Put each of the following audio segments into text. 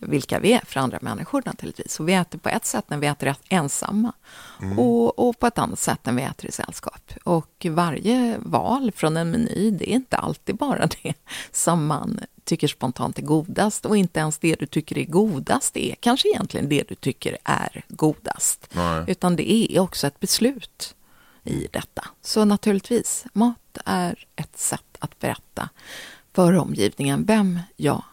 vilka vi är för andra människor naturligtvis. Och vi äter på ett sätt när vi äter ensamma och, och på ett annat sätt när vi äter i sällskap. Och varje val från en meny, det är inte alltid bara det som man tycker spontant är godast och inte ens det du tycker är godast är kanske egentligen det du tycker är godast. Utan det är också ett beslut i detta. Så naturligtvis, mat är ett sätt att berätta för omgivningen vem jag.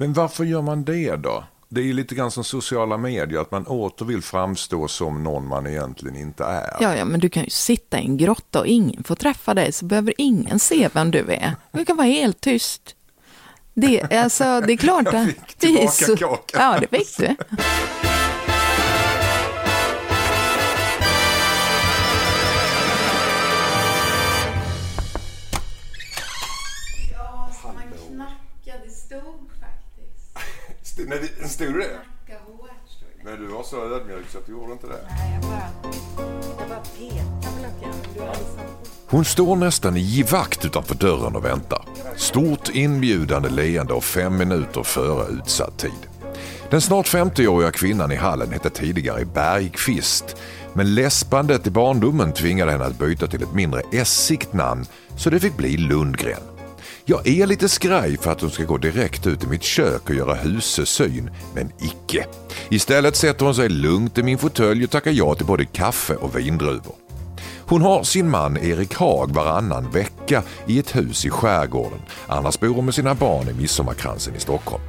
Men varför gör man det då? Det är ju lite grann som sociala medier, att man åter vill framstå som någon man egentligen inte är. Ja, ja, men du kan ju sitta i en grotta och ingen får träffa dig, så behöver ingen se vem du är. Du kan vara helt tyst. Det, alltså, det är klart Jag att... fick det är tillbaka så- kakan. Ja, det fick du. St- Nej, stod det. Men du var så ödmjuk så att du gjorde inte det. Nej, jag bara, jag bara petade på luckan. men Du har. Hon står nästan i givakt utanför dörren och väntar. Stort inbjudande leende och fem minuter före utsatt tid. Den snart 50-åriga kvinnan i hallen hette tidigare Bergqvist. Men läspandet i barndomen tvingade henne att byta till ett mindre essigt namn så det fick bli Lundgren. Jag är lite skraj för att hon ska gå direkt ut i mitt kök och göra husesyn, men icke. Istället sätter hon sig lugnt i min fåtölj och tackar ja till både kaffe och vindruvor. Hon har sin man Erik Haag varannan vecka i ett hus i skärgården. Annars bor hon med sina barn i Midsommarkransen i Stockholm.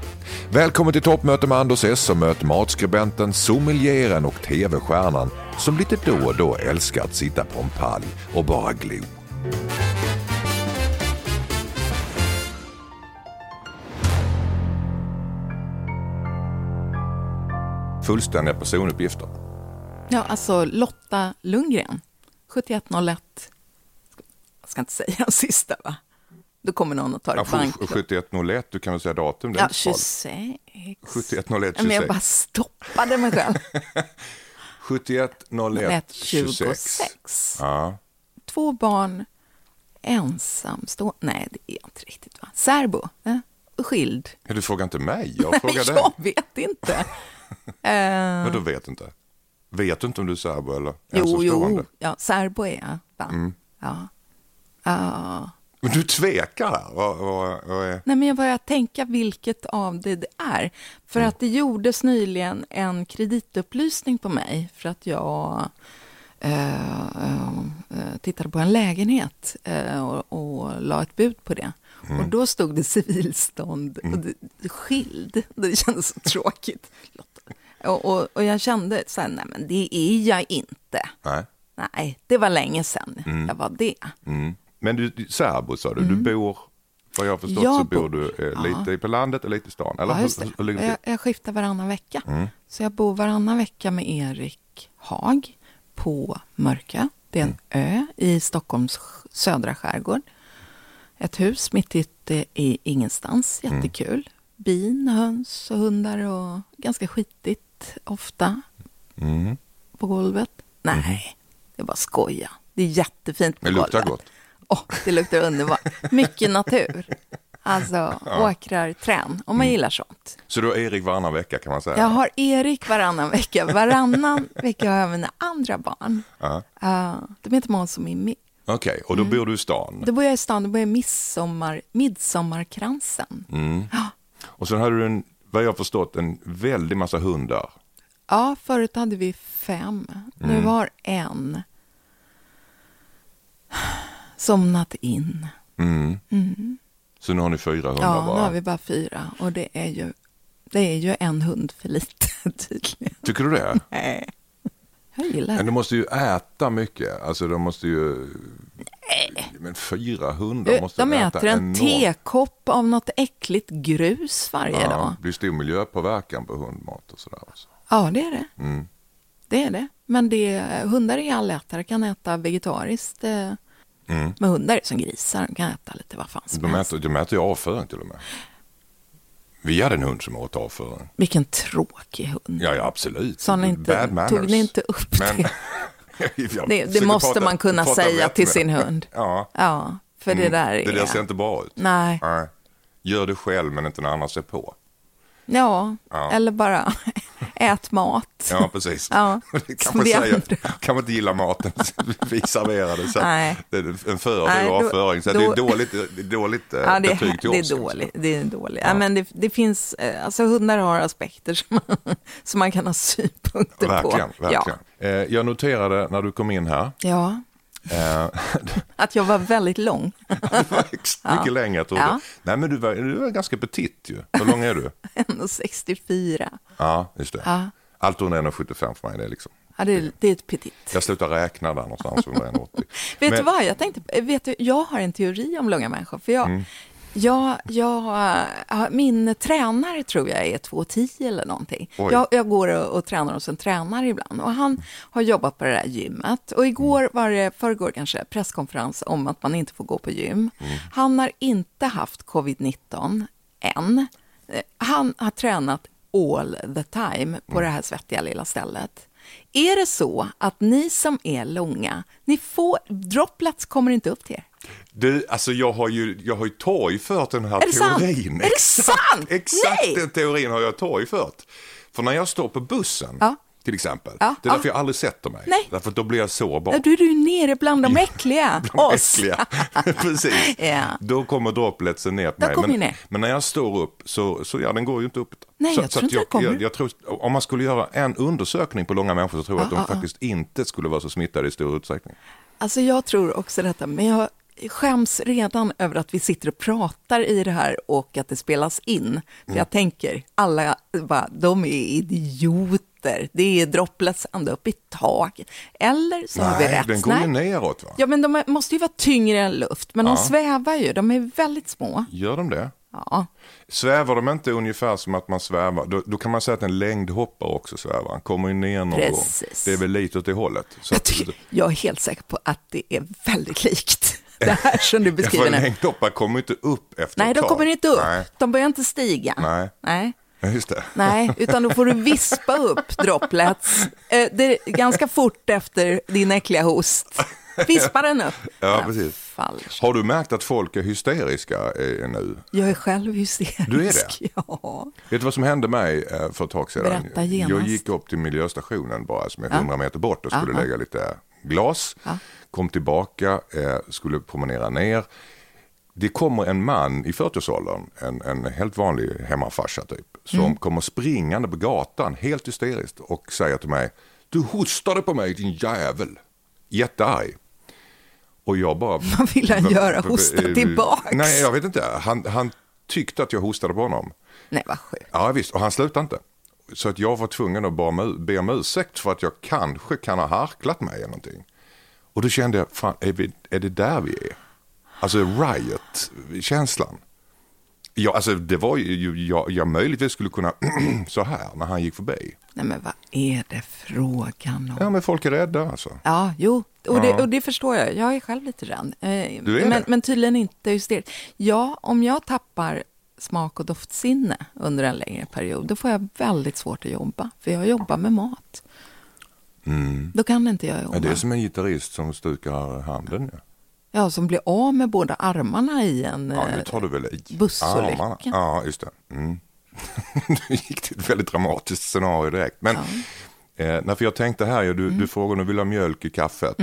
Välkommen till toppmöte med Anders S och möt matskribenten, sommelieren och tv-stjärnan som lite då och då älskar att sitta på en palj och bara glo. Fullständiga personuppgifter. Ja, alltså Lotta Lundgren, 7101. Jag ska inte säga den sista, va? Då kommer någon att ta Ja, ett bank. 7101, du kan väl säga datum? det Ja, inte så farligt. 26. 7101 Ja, Men jag 26. bara stoppade mig själv. 7101 26. 26. Ja. Två barn, ensamstående. Nej, det är inte riktigt, va? Särbo, eh? skild. Du frågar inte mig, jag frågar dig. jag vet inte. Eh, Men du vet inte? Vet du inte om du är särbo eller jo, ensamstående? jo, ja, särbo är jag, va? Mm. Ja. Ja. Men du tvekar här. Vad, vad, vad är... Nej, men jag börjar tänka vilket av det det är. För Mm. att det gjordes nyligen en kreditupplysning på mig för att jag eh, eh, tittade på en lägenhet eh, och, och la ett bud på det. Mm. Och då stod det civilstånd och det, skild. Det kändes så tråkigt. Och, och, och jag kände så här, nej men det är jag inte. Nej. Nej, det var länge sedan jag var det. Mm. Men du, särbo sa du, du bor, vad jag har förstått Jag så bor bor- du eh, lite på landet och lite i stan. Eller Ja, just hur, det. hur det Jag, jag skiftar varannan vecka. Mm. Så jag bor varannan vecka med Erik Haag på Mörkö. Det är en Mm. ö i Stockholms södra skärgård. Ett hus mitt ute i ingenstans. Mm. Jättekul. Bin, höns och hundar och ganska skitigt ofta Mm. på golvet. Nej, det bara skoja. Det är jättefint på Det luktar golvet. gott. Åh, det luktar underbart. Mycket natur. Alltså åkrar, trän, om man Mm. gillar sånt. Så du har Erik varannan vecka kan man säga? Jag har Erik varannan vecka. Varannan vecka har jag mina andra barn. Ja. Uh, de heter Måns och Mimmi. Okej, och då bor du i stan? Då bor jag i stan, då bor jag i midsommar, midsommarkransen. Mm. Och sen hade du, en, vad jag förstått, en väldig massa hundar. Ja, förut hade vi fem. Nu Mm. har en somnat in. Mm. Så nu har ni fyra hundar Ja, nu bara? har vi bara fyra. Och det är ju, det är ju en hund för lite tydligen. Tycker du det? Nej. Jag gillar Men de måste ju äta mycket. Alltså de måste ju... Men fyra hundar Du, måste De äta äter en enormt. tekopp av något äckligt grus varje Ja, dag. det blir stor miljöpåverkan på hundmat och sådär. Alltså. Ja, det är det. Mm. det är det. Men det, hundar är allätare, kan äta vegetariskt. eh, Men hundar är som grisar, de kan äta lite vad fan som De helst. äter, de äter ju avföring till och med. Vi hade en hund som åt avföring. Vilken tråkig hund. Ja, ja absolut. Sa ni inte, Bad tog ni inte upp Men, det? Det, det måste prata- man kunna säga till sin hund. Ja, Ja, för det där är... det där ser inte bra ut. Nej. Nej. Gör det själv men inte när andra ser på. Ja, Ja. eller bara ät mat. Ja, precis. Ja, kan man säga. Kan man inte gilla maten vi serverade så Nej. det är en för Nej, du då- avföring. Så då- det är dåligt, det är dåligt eh, Ja, det, betyg till det oss. är man säga. dåligt. Det är dåligt. Ja. men det, det finns, eh, alltså hundar har aspekter som man, som man kan ha synpunkter Verkligen, på. verkligen. Eh, jag noterade när du kom in här, Ja. Eh, Att jag var väldigt lång. mycket längre. Jag trodde. Ja. Nej, men du var, du var ganska petit ju. Hur lång är du? 1,64. Ja, just det. Ja. Allt under 1,75 för mig. Det är liksom. Ja, det, är- det är ett petit. Jag slutar räkna där någonstans under 1,80. Vet Men- du vad, jag tänkte, vet du, jag har en teori om långa människor. För jag, Mm. Jag, jag, min tränare tror jag är 2,10 eller någonting. Jag, jag går och, och tränar hos en tränare ibland och han har jobbat på det där gymmet. Och igår var det, förrgår kanske, presskonferens om att man inte får gå på gym. Mm. Han har inte haft covid-19 än. Eh, Han har tränat all the time på Mm. det här svettiga lilla stället. Är det så att ni som är långa, ni får, droplets kommer inte upp till er? Du, alltså jag har ju, jag har ju torgfört den här Är det sant? teorin. Är det sant? Exakt Nej. den teorin har jag torgfört. För när jag står på bussen, Ja. till exempel, Ja, det är därför ja. jag aldrig sätter mig. Nej. Därför då blir jag sårbar. Då är du nere bland de äckliga, De oss. äckliga. Precis. Då kommer dropletsen ner på mig. Men, ner. men när jag står upp så, så ja, den går ju inte upp. Nej, så, jag så tror inte den kommer. jag, jag tror, Om man skulle göra en undersökning på långa människor så tror jag att de faktiskt inte skulle vara så smittade i stor utsträckning. Alltså jag tror också detta, men jag skäms redan över att vi sitter och pratar i det här och att det spelas in. För Mm. jag tänker, alla bara, de är idioter. Det är droplets ända upp i taket. Eller så har vi Nej, rätt. den går ju Nej. neråt. Va? Ja, men de måste ju vara tyngre än luft, men Ja. de svävar ju. De är väldigt små. Gör de det? Ja. Svävar de inte ungefär som att man svävar, då, då kan man säga att en längdhoppare också svävar. Han kommer ju ner någon Precis. gång. Det är väl lite åt det hållet. Så Jag, att, tycker, jag är helt säker på att det är väldigt likt det här som du beskriver nu. längdhoppare kommer inte upp efter Nej, de kommer inte upp. Nej, De börjar inte stiga. Nej. Nej. Just det. Nej, utan då får du vispa upp droplets eh, det är ganska fort efter din äckliga host. Vispa den upp. Ja, precis. Har du märkt att folk är hysteriska eh, nu? Jag är själv hysterisk. Du är det? Ja. Vet du vad som hände mig eh, för ett tag sedan? Berätta genast. Jag gick upp till miljöstationen bara som är 100 meter bort och skulle ja. lägga lite glas. Ja. Kom tillbaka, eh, skulle promenera ner. Det kommer en man i 40-årsåldern, en, en helt vanlig hemmafarsa typ, som Mm. kommer springande på gatan helt hysteriskt och säger till mig Du hostade på mig din jävel. Jättearg. Och jag bara... Vad vill han göra? Hosta tillbaks? Nej, jag vet inte. Han, han tyckte att jag hostade på honom. Nej, vad sjukt. Ja visst, och han slutade inte. Så att jag var tvungen att be om ursäkt för att jag kanske kan ha harklat mig eller någonting. Och då kände jag, fan, är, vi, är det där vi är? Alltså riot-känslan. Ja, alltså det var ju, jag, jag möjligtvis skulle kunna så här när han gick förbi. Nej, men vad är det frågan om? Ja, men folk är rädda alltså. Ja, jo, och, Ja. det, och det förstår jag. Jag är själv lite rädd. Eh, Du är men, det? men tydligen inte hysterisk. Ja, om jag tappar smak och doftsinne under en längre period, då får jag väldigt svårt att jobba. För jag jobbar med mat. Då kan inte jag jobba. Ja, det är som en gitarrist som stukar handen. Ja, Ja, som blir av med båda armarna i en ja eh, tar du väl i? bussolycka. Ja, just det. Mm. nu gick till ett väldigt dramatiskt scenario direkt. Men, eh, nej, för jag tänkte här, ja, du, Mm. du frågade om du vill ha mjölk i kaffet.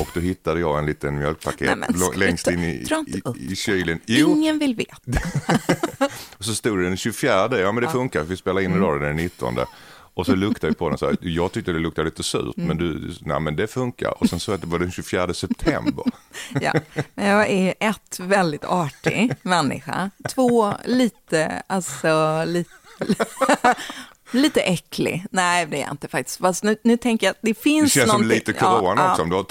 Och då hittade jag en liten mjölkpaket. Nej, men längst in i, i, i kylen. Jo, Ingen vill veta. och så stod det den 24, ja men det funkar, vi spelar in idag den 19. Och så luktade jag på den så här, jag tyckte det luktade lite surt, Mm. men du, nej men det funkar. Och sen så att det var den 24 september. Ja. Men jag är ett, väldigt artig människa. Två, lite, alltså, lite... Lite äcklig. Nej, det är jag inte faktiskt. Fast nu, nu tänker jag att det Det finns känns som någonting- lite corona Ja, också. ja. Om du har.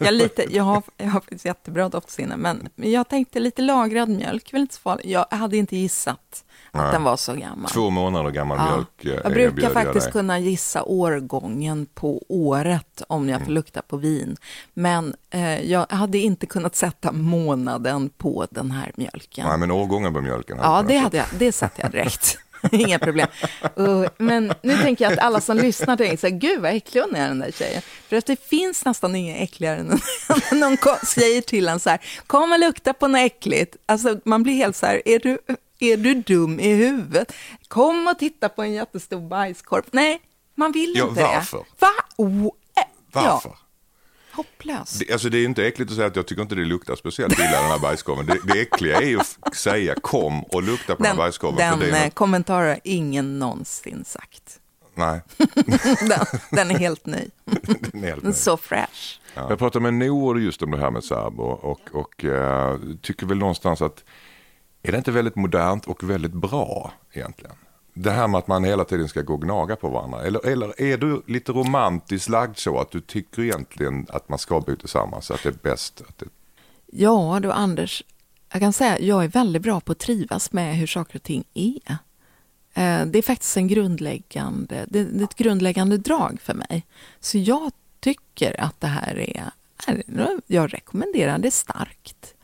Jag, lite, jag, har, jag har faktiskt jättebra doftsinne, men jag tänkte lite lagrad mjölk, väl inte så farligt. Jag hade inte gissat att Nej. den var så gammal. Två månader gammal Ja. mjölk eh, Jag brukar faktiskt dig. kunna gissa årgången på året om jag får lukta på vin. Men eh, jag hade inte kunnat sätta månaden på den här mjölken. Nej, men årgången på mjölken. Ja, det, hade jag, det satte jag direkt. Inga problem. Uh, men nu tänker jag att alla som lyssnar tänker så här, gud vad äcklig hon är den där tjejen. För att det finns nästan inga äckligare än när någon säger till en så här, kom och lukta på något äckligt. Alltså man blir helt så här, är du, är du dum i huvudet? Kom och titta på en jättestor bajskorv. Nej, man vill Ja, inte varför? det. Va? Oh, eh, Varför? Ja, hopplöst. Det, alltså det är inte äckligt att säga att jag tycker inte det luktar speciellt illa den här bajskorven. Det, det äckliga är ju att säga kom och lukta på den, här Den, bajskorven. den för det är eh, något, kommentaren har ingen någonsin sagt. nej, Den, den är helt ny. den är helt ny. Så fresh. Jag pratade med Noor just om det här med Serbo och, och eh, tycker väl någonstans att är det inte väldigt modernt och väldigt bra egentligen? Det här med att man hela tiden ska gå och gnaga på varandra. Eller, eller är du lite romantiskt lagd så att du tycker egentligen att man ska bo tillsammans? Att det är bäst? Att det... Ja, du Anders, jag kan säga jag är väldigt bra på att trivas med hur saker och ting är. Eh, Det är faktiskt en grundläggande, det är ett grundläggande drag för mig. Så jag tycker att det här är, är- jag rekommenderar det starkt.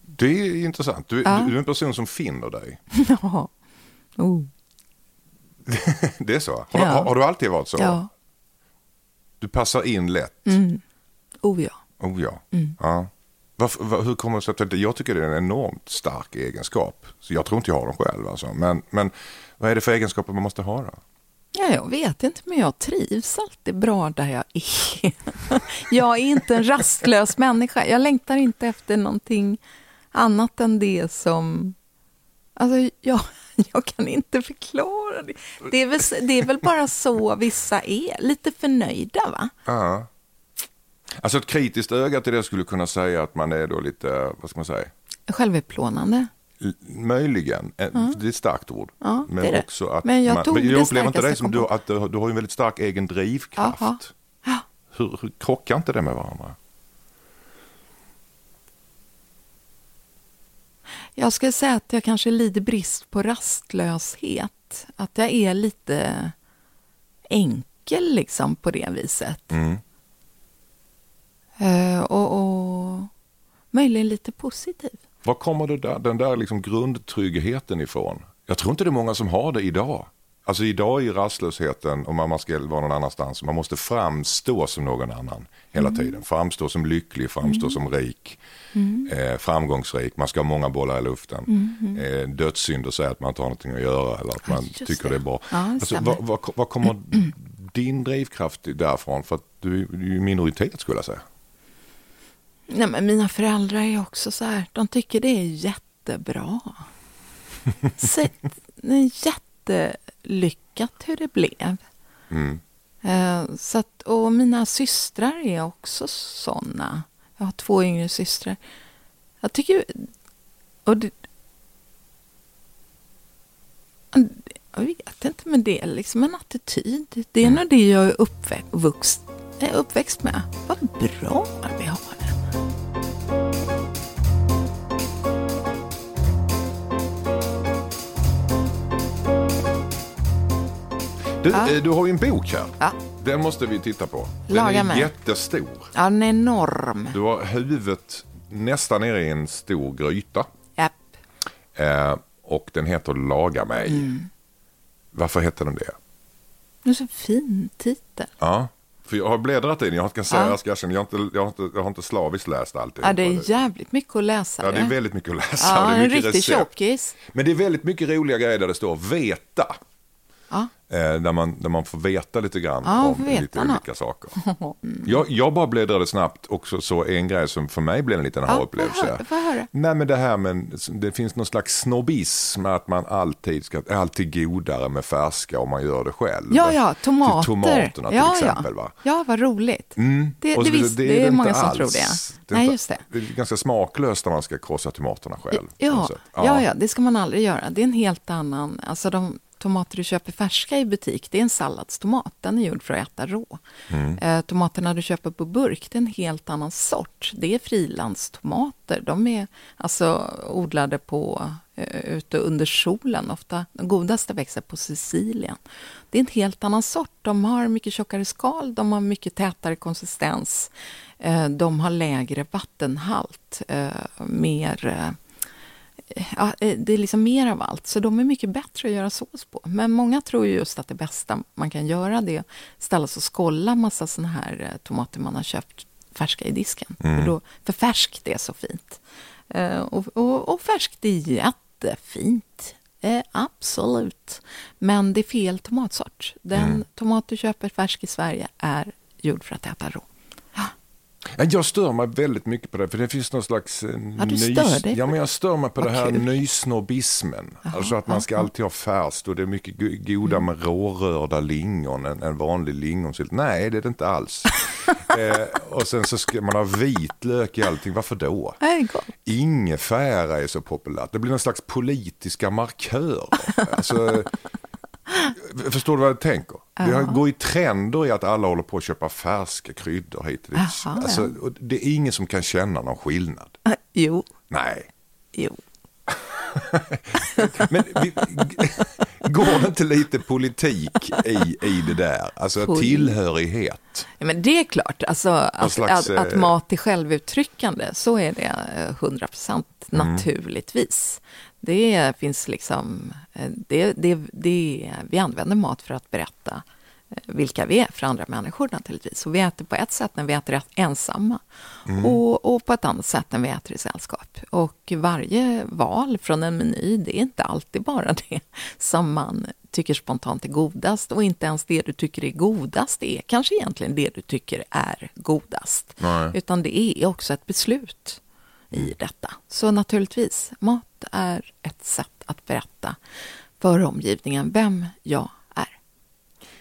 det är intressant. Du, Ja. du, du är en person som finner dig. Ja. Oh. Det är så? Har, Ja. har, har du alltid varit så? Ja. Du passar in lätt? Oh ja. Oh ja. Mm. ja. Varför, var, hur kommer det sig att jag tycker det är en enormt stark egenskap. Så jag tror inte jag har den själv. Alltså. Men, men vad är det för egenskaper man måste ha då? Ja, jag vet inte, men jag trivs alltid bra där jag är. Jag är inte en rastlös människa. Jag längtar inte efter någonting annat än det som... Alltså, jag, jag kan inte förklara det. Det är, väl, det är väl bara så vissa är. Lite förnöjda, va? Ja. Alltså ett kritiskt öga till det skulle kunna säga att man är då lite, vad ska man säga, Självutplånande. Möjligen, eh, det är ett starkt ord. Ja, men det det. också att Men jag man, det jag upplever inte dig som du, att du, du har en väldigt stark egen drivkraft. Jaha. Ja. Hur, hur krockar inte det med varandra? Jag skulle säga att jag kanske lider brist på rastlöshet. Att jag är lite enkel liksom på det viset. Mm. Eh, och, och möjligen lite positiv. Var kommer det där, den där liksom grundtryggheten ifrån? Jag tror inte det är många som har det idag. Alltså idag är rastlösheten om man ska vara någon annanstans. Man måste framstå som någon annan hela tiden. Framstå som lycklig, framstå som rik, eh, framgångsrik. Man ska ha många bollar i luften. Eh, dödssynder säger att man inte har någonting att göra eller att man just tycker det. det. är bra. Ja, alltså, vad, vad, vad kommer din drivkraft därifrån? För att du är ju minoritet skulle jag säga. Nej, men mina föräldrar är också så här, de tycker det är jättebra. Så, det är jättelyckat hur det blev. Mm. Eh, så att, och mina systrar är också såna. Jag har två yngre systrar. Jag tycker... Och det, jag vet inte, men det är liksom en attityd. Det är nog det jag är uppväxt, uppväxt med. Vad bra vi har Du, Ja. eh, du har ju en bok här. Ja. Den måste vi titta på. Den Laga är mig. jättestor. Ja, den är enorm. Du har huvudet nästan nere i en stor gryta. Japp. Eh, och den heter Laga mig. Mm. Varför heter den det? Det är så fin titel. Ja. För jag har bläddrat i den. Jag kan säga, Ja. jag, ska erkänna, jag, har inte, jag, har inte, jag har inte slaviskt läst allt. Ja, det är jävligt mycket att läsa. Ja, det är väldigt mycket att läsa. Ja, det är en riktig tjockis. Men det är väldigt mycket roliga grejer där det står veta. Ja. Eh, där, man, där man får veta lite grann Ja, om lite något. olika saker. Jag, jag bara bläddrade snabbt och så, en grej som för mig blev en liten Ja, aha-upplevelse. höra. Nej men det här med, det finns någon slags snobbism att man alltid ska, är alltid godare med färska om man gör det själv. Ja, ja, tomater. Till tomaterna till ja, exempel ja. va? Ja, vad roligt. Mm. Det, det, så visst, det, är, inte många som alls. tror det. Det är Nej, just det. Det är ganska smaklöst när man ska krossa tomaterna själv. Ja, sätt. ja. ja, det ska man aldrig göra. Det är en helt annan... Alltså de, tomater du köper färska i butik, det är en salladstomat. Den är gjord för att äta rå. Eh, tomaterna du köper på burk, det är en helt annan sort. Det är frilandstomater. De är alltså odlade på, eh, ute under solen. Ofta, de godaste växer på Sicilien. Det är en helt annan sort. De har mycket tjockare skal, de har mycket tätare konsistens. Eh, de har lägre vattenhalt, eh, mer... Ja, eh, det är liksom mer av allt, så de är mycket bättre att göra sås på. Men många tror ju just att det bästa man kan göra det är att ställa sig och skålla massa såna här eh, tomater man har köpt färska i disken. För, då, för färskt är så fint. Eh, och, och, och färskt är jättefint. Eh, absolut. Men det är fel tomatsort. Den tomat du köper färsk i Sverige är gjord för att äta rå. Ja, Jag stör mig väldigt mycket på det, för det finns någon slags... eh, Ja, du stör dig Ja, men jag stör mig på det här nysnobbismen. Alltså att man ska alltid ha färskt och det är mycket go- goda Mm. med rårörda lingon än en vanlig lingonsylt. Nej, det är det inte alls. eh, och sen så ska man ha vitlök i allting. Varför då? Ingefära är så populärt. Det blir någon slags politiska markörer. Alltså, förstår du vad jag tänker? Det går i trender i att alla håller på att köpa färska kryddor hit och dit. Jaha, ja. Alltså, det är ingen som kan känna någon skillnad. Eh, Jo, Nej. jo. Men vi, går det inte lite politik i, i det där? Alltså Poli- tillhörighet. Ja, men det är klart, alltså, att, slags, att, att eh, mat är självuttryckande, så är det eh, 100 procent Mm. naturligtvis. Det finns liksom, eh, det, det, det, vi använder mat för att berätta eh, vilka vi är för andra människor naturligtvis. Och vi äter på ett sätt när vi äter ensamma Mm. och, och på ett annat sätt när vi äter i sällskap. Och varje val från en meny, det är inte alltid bara det som man tycker spontant är godast och inte ens det du tycker är godast är kanske egentligen det du tycker är godast. Nej. Utan det är också ett beslut i detta. Så naturligtvis, mat är ett sätt att berätta för omgivningen vem jag är.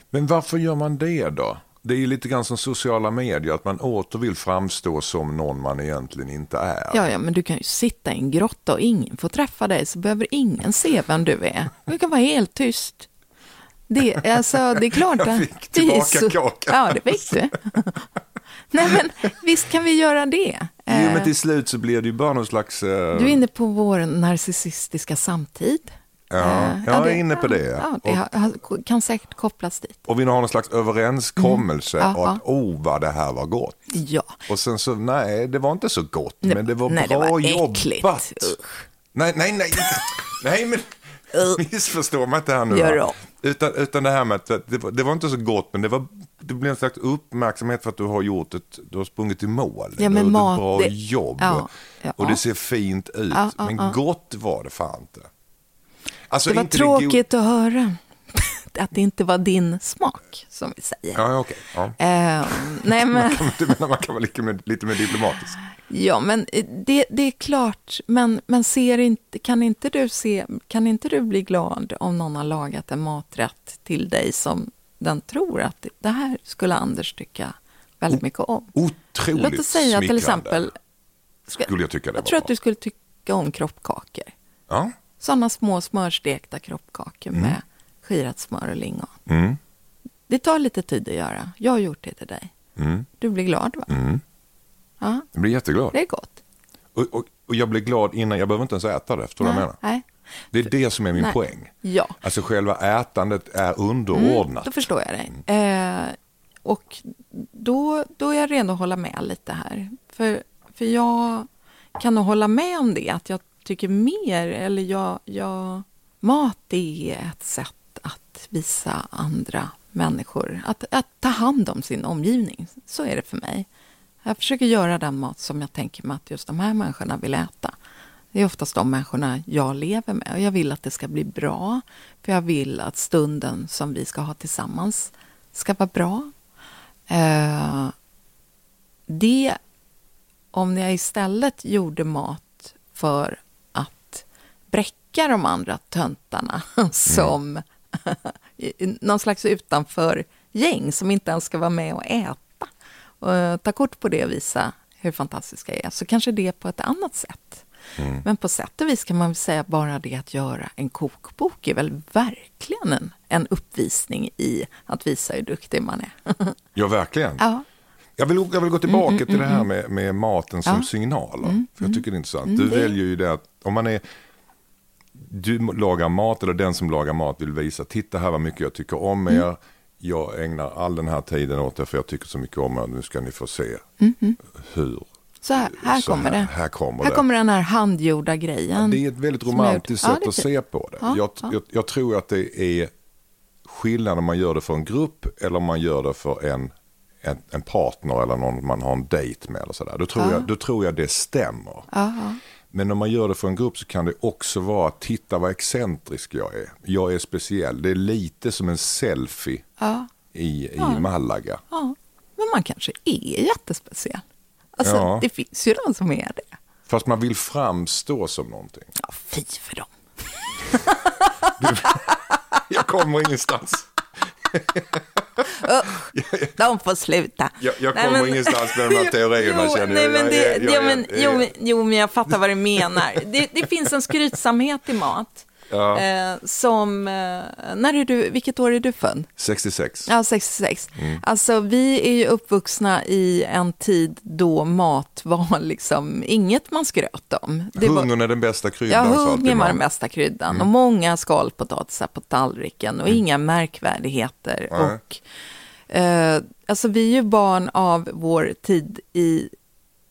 Men varför gör man det då? Det är ju lite grann som sociala medier, att man åter vill framstå som någon man egentligen inte är. Ja, ja, men du kan ju sitta i en grotta och ingen får träffa dig så behöver ingen se vem du är. Du kan vara helt tyst. Det, alltså, det är klart. Jag att- fick det är tillbaka kakan. Ja, det fick du. Nej, men visst kan vi göra det. Jo, men Eh, till slut så blir det ju bara någon slags... eh, Du är inne på vår narcissistiska samtid. Ja, Eh, jag är inne på det. Ja, det har- har- kan säkert kopplas dit. Och vi har någon slags överenskommelse Mm. och Ja, att oh vad det här var gott. Ja. Och sen så, nej det var inte så gott, Nej, men det var nej, det bra var äckligt. jobbat. Usch. Nej, nej, nej, nej men missförstå mig inte här nu. Gör om. Utan, utan det här med att det var, det var inte så gott, men det, var, det blev en slags uppmärksamhet för att du har gjort ett, du har sprungit i mål. Ja, men du har gjort mat, ett bra det- jobb. Ja, ja. Och det ser fint ut. Ja, men gott var det fan inte. Alltså, Det var inte tråkigt att höra att det inte var din smak, som vi säger. Ja, okej. Ja. Eh, nej, men, Du menar man kan vara lite mer, lite mer diplomatisk? ja, men det, det är klart, men, men ser inte, kan, inte du se, kan inte du bli glad om någon har lagat en maträtt till dig som den tror att det här skulle Anders tycka väldigt mycket om? Otroligt Låt oss säga till exempel, skulle jag tycka det jag tror att bra. du skulle tycka om kroppkakor. Ja. Sådana små smörstekta kroppkakor med skirat smör och lingon. Mm. Det tar lite tid att göra. Jag har gjort det till dig. Mm. Du blir glad, va? Mm. Ja, Jag blir jätteglad. det är gott. Och, och, och jag blir glad innan, jag behöver inte ens äta det. Förstår du vad jag menar? Nej. Det är det som är min Nej. poäng. Ja, Alltså själva ätandet är underordnat. då förstår jag dig. Eh, och då, då är jag redo att hålla med lite här. För, för jag kan nog hålla med om det, att jag tycker mer, eller jag, jag, mat är ett sätt att visa andra människor, att, att ta hand om sin omgivning. Så är det för mig. Jag försöker göra den mat som jag tänker mig att just de här människorna vill äta. Det är oftast de människorna jag lever med. Och jag vill att det ska bli bra. För jag vill att stunden som vi ska ha tillsammans ska vara bra. Eh, det, om jag istället gjorde mat för att bräcka de andra töntarna som någon slags utanför gäng som inte ens ska vara med och äta. Och ta kort på det och visa hur fantastiska jag är, så kanske det på ett annat sätt Mm. Men på sätt och vis kan man säga bara det att göra en kokbok är väl verkligen en, en uppvisning i att visa hur duktig man är. Ja, verkligen. ja. Jag vill, jag vill gå tillbaka till det här med, med maten som Ja. signaler. För jag tycker det är intressant. Du väljer ju det att om man är du lagar mat eller den som lagar mat vill visa, titta här vad mycket jag tycker om er. Jag ägnar all den här tiden åt er för jag tycker så mycket om er. Nu ska ni få se hur. Så här, här Så kommer här- det. här kommer här det. kommer den här handgjorda grejen. Det är ett väldigt romantiskt. Ja, sätt är att se på det. Ja, jag, ja. Jag, jag tror att det är skillnad om man gör det för en grupp eller om man gör det för en, en, en partner eller någon man har en dejt med. Eller sådär. Då, tror jag, då tror jag det stämmer. Men om man gör det för en grupp så kan det också vara, titta vad excentrisk jag är. Jag är speciell. Det är lite som en selfie Ja. i, i Malaga. Ja, men man kanske är jättespeciell. Alltså, Ja. det finns ju de som är det. Fast man vill framstå som någonting. Ja, fy för dem. Jag kommer ingenstans. De får sluta. Jag, jag Nej, kommer men- ingenstans med de här teorierna Jo, känner nej, men Jag- det, jag- jag- jo, men, jag- jo, men, jo, men jag fattar vad du menar. Det, det finns en skrytsamhet i mat. Ja. Eh, som, eh, när är du, vilket år är du född? 66. Ja, 66. Mm. Alltså vi är ju uppvuxna i en tid då mat var liksom inget man skröt om. Det var, Hungern är den bästa Ja, kryddan, alltid hungern var den bästa kryddan Mm. och många skalpotatisar på tallriken och inga märkvärdigheter. Nej. Och, eh, alltså vi är ju barn av vår tid i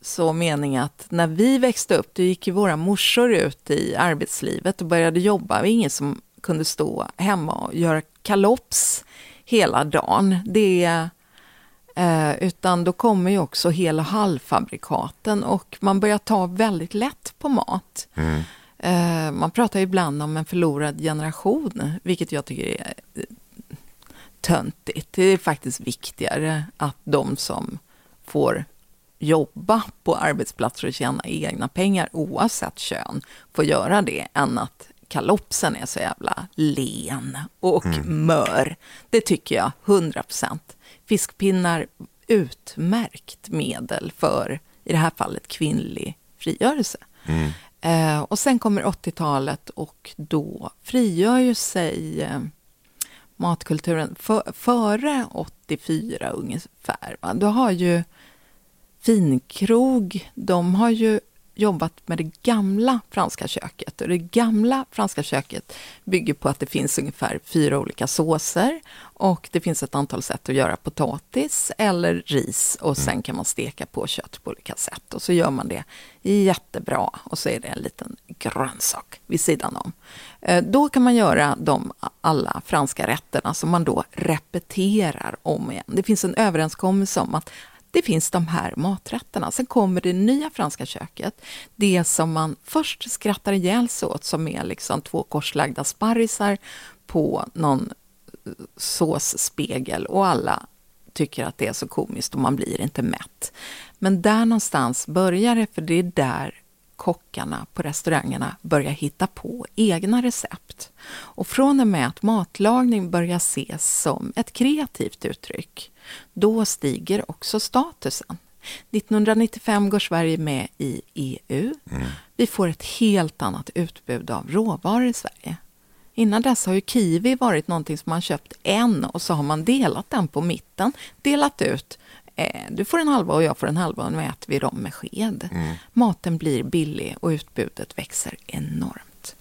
så mening att när vi växte upp, då gick ju våra morsor ut i arbetslivet och började jobba. Det var ingen som kunde stå hemma och göra kalops hela dagen. Det Eh, utan då kommer ju också hel och halvfabrikaten och man börjar ta väldigt lätt på mat. Eh, man pratar ju ibland om en förlorad generation, vilket jag tycker är eh, töntigt. Det är faktiskt viktigare att de som får jobba på arbetsplatser och tjäna egna pengar oavsett kön får göra det än att kalopsen är så jävla len och mör. Det tycker jag 100 procent. Fiskpinnar utmärkt medel för, i det här fallet, kvinnlig frigörelse. Eh, och sen kommer 80-talet och då frigör ju sig eh, matkulturen för, före 84 ungefär. Va? Då har ju finkrog, de har ju jobbat med det gamla franska köket. Och det gamla franska köket bygger på att det finns ungefär fyra olika såser och det finns ett antal sätt att göra potatis eller ris och sen kan man steka på kött på olika sätt. Och så gör man det jättebra och så är det en liten grönsak vid sidan om. Eh, Då kan man göra de alla franska rätterna som man då repeterar om igen. Det finns en överenskommelse om att det finns de här maträtterna. Sen kommer det nya franska köket. Det som man först skrattar ihjäl sig åt som är liksom två korslagda sparrisar på någon eh, såsspegel och alla tycker att det är så komiskt och man blir inte mätt. Men där någonstans börjar det, för det är där kockarna på restaurangerna börjar hitta på egna recept. Och från och med att matlagning börjar ses som ett kreativt uttryck, då stiger också statusen. 1995 går Sverige med i EU. Vi får ett helt annat utbud av råvaror i Sverige. Innan dess har ju kiwi varit någonting som man köpt en och så har man delat den på mitten, delat ut. Eh, du får en halva och jag får en halva och nu äter vi dem med sked. Maten blir billig och utbudet växer enormt.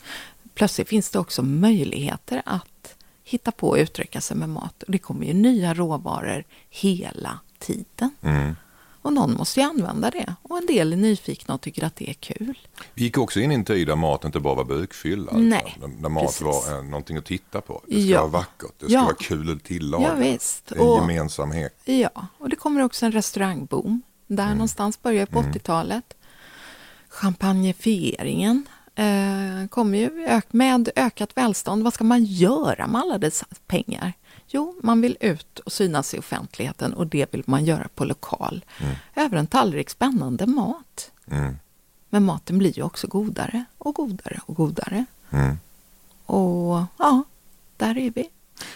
Plötsligt finns det också möjligheter att hitta på och uttrycka sig med mat. Och det kommer ju nya råvaror hela tiden. Och någon måste ju använda det. Och en del är nyfikna och tycker att det är kul. Vi gick också in i en tid där mat inte bara var bukfylla. Nej, utan Där mat precis. var eh, någonting att titta på. Det ska Ja. vara vackert, det ska Ja. vara kul att tillaga. Ja, visst. Det är en Och- gemensamhet. Ja, och det kommer också en restaurangboom. Där någonstans börjar på 80-talet. Champagnefieringen eh, kommer ju ök- med ökat välstånd. Vad ska man göra med alla dessa pengar? Jo, man vill ut och synas i offentligheten och det vill man göra på lokal. Över en tallrik spännande mat. Mm. Men maten blir ju också godare och godare och godare. Mm. Och ja, där är vi.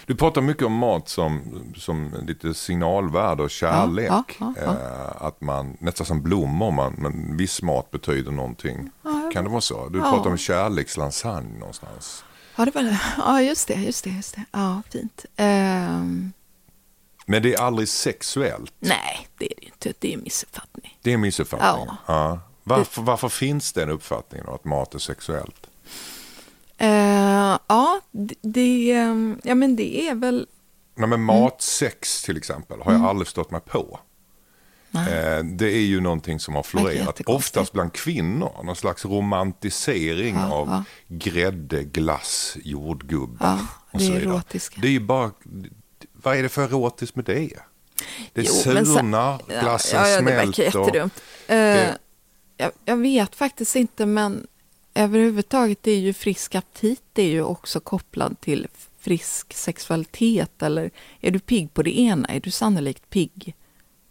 Du pratar mycket om mat som, som lite signalvärde och kärlek. Ja, ja, ja, Eh, att man, nästan som blommor, man, men viss mat betyder någonting. Kan det vara så? Du pratar om kärlekslasagne någonstans. Ja, det var det. Ja, just det, just det, just det. Ja, fint. Ehm, Men det är aldrig sexuellt. nej, det är det inte. Det är en missuppfattning. Det är en missuppfattning. Ja. Ja. Varför, varför finns den uppfattningen då, att mat är sexuellt? Eh, ja, det, ehm, ja, men det är väl... Nej, men matsex till exempel har jag aldrig stått mig på. Eh, Det är ju någonting som har florerat. Oftast bland kvinnor. Någon slags romantisering Ja, av ja. grädde, glass, jordgubbar Ja, och det är vidare. erotiska. Det är ju bara... Vad är det för erotiskt med det? Det Jo, surnar, glassen ja, ja, det smälter. verkar jättedumt. Det- jag, jag vet faktiskt inte, men överhuvudtaget är ju frisk aptit det är ju också kopplad till frisk sexualitet. Eller är du pigg på det ena är du sannolikt pigg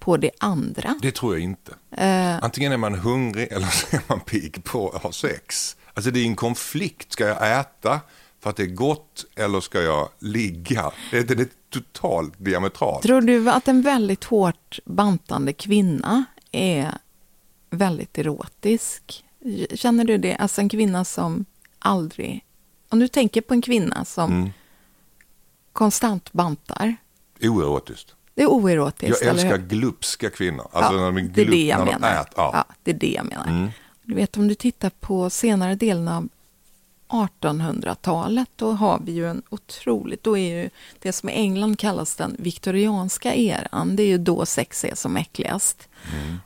på det andra. Det tror jag inte. Eh, Antingen är man hungrig eller så är man pigg på att ha sex. Alltså det är en konflikt. Ska jag äta för att det är gott eller ska jag ligga? Det, det är totalt diametralt. tror du att en väldigt hårt bantande kvinna är väldigt erotisk? Känner du det? Alltså en kvinna som aldrig... Om du tänker på en kvinna som Mm. konstant bantar. Oerotiskt. Det är oerotiskt, Jag älskar glupska kvinnor. Alltså när de är det är glup, det jag menar. äter. Ja. Ja, det är det jag menar. Mm. Du vet, om du tittar på senare delen av 1800-talet, då har vi ju en otroligt, då är ju det som i England kallas den viktorianska eran, det är ju då sex är som äckligast.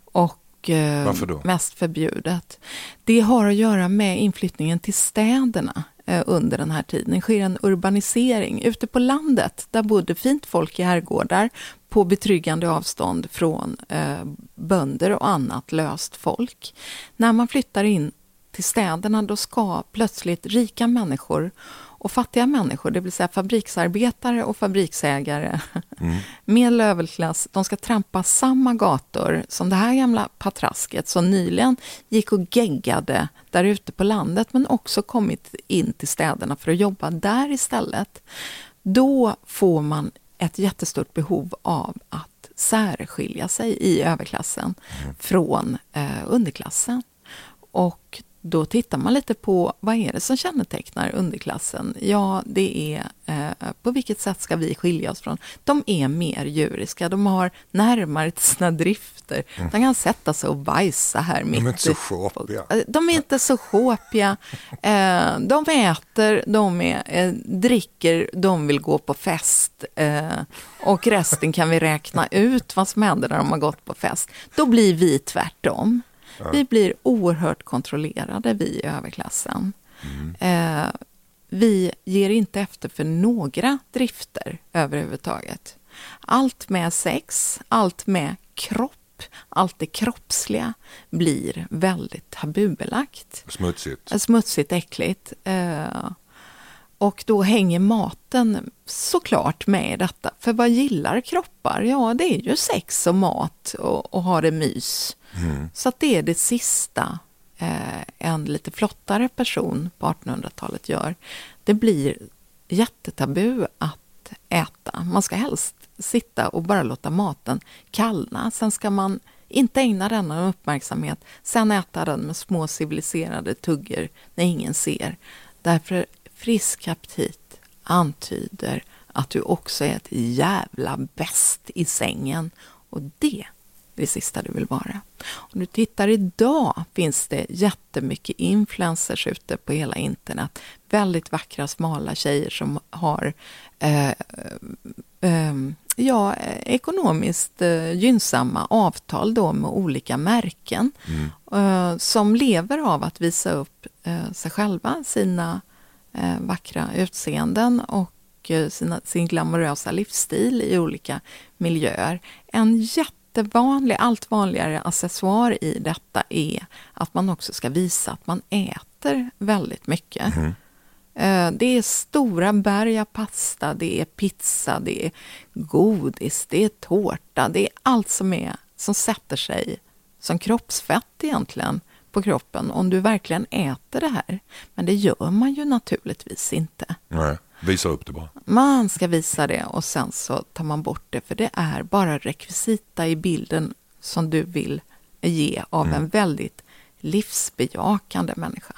Och eh, Mm. Varför då? mest förbjudet. Det har att göra med inflyttningen till städerna eh, Eh, under den här tiden. Det sker en urbanisering. Ute på landet, där bodde fint folk i herrgårdar på betryggande avstånd från eh, bönder och annat löst folk. När man flyttar in till städerna, då ska plötsligt rika människor och fattiga människor, det vill säga fabriksarbetare och fabriksägare, medelöverklass, de ska trampa samma gator som det här gamla patrasket som nyligen gick och geggade där ute på landet, men också kommit in till städerna för att jobba där istället. Då får man ett jättestort behov av att särskilja sig i överklassen från eh, underklassen. Och då tittar man lite på vad är det som kännetecknar underklassen? Ja, det är eh, på vilket sätt ska vi skilja oss från? De är mer djuriska, de har närmare till sina drifter. De kan sätta sig och bajsa här mitt Mm. De är inte så sjåpiga. Eh, De är inte så sjåpiga. Eh, de äter, de är, eh, dricker, de vill gå på fest. Eh, och resten kan vi räkna ut vad som händer när de har gått på fest. Då blir vi tvärtom. Vi blir oerhört kontrollerade, vi i överklassen. Eh, vi ger inte efter för några drifter överhuvudtaget. Allt med sex, allt med kropp, allt det kroppsliga blir väldigt tabubelagt. Smutsigt. Smutsigt, äckligt. Eh, och då hänger maten såklart med i detta. För vad gillar kroppar? Ja, det är ju sex och mat och, och ha det mys. Så att det är det sista eh, en lite flottare person på 1800-talet gör. Det blir jättetabu att äta. Man ska helst sitta och bara låta maten kallna. Sen ska man inte ägna den någon uppmärksamhet. Sen äta den med små civiliserade tuggar när ingen ser. Därför frisk aptit antyder att du också är ett jävla bäst i sängen. Och det är det sista du vill vara. Om du tittar idag finns det jättemycket influencers ute på hela internet. Väldigt vackra, smala tjejer som har eh, eh, ja, ekonomiskt eh, gynnsamma avtal då med olika märken eh, som lever av att visa upp eh, sig själva, sina vackra utseenden och eh, sina, sin glamorösa livsstil i olika miljöer. En jättevanlig, allt vanligare accessoar i detta är att man också ska visa att man äter väldigt mycket. Eh, Det är stora berg av pasta, det är pizza, det är godis, det är tårta, det är allt som, är, som sätter sig som kroppsfett egentligen på kroppen om du verkligen äter det här. Men det gör man ju naturligtvis inte. Nej, visa upp det bara. Man ska visa det och sen så tar man bort det för det är bara rekvisita i bilden som du vill ge av en väldigt livsbejakande människa.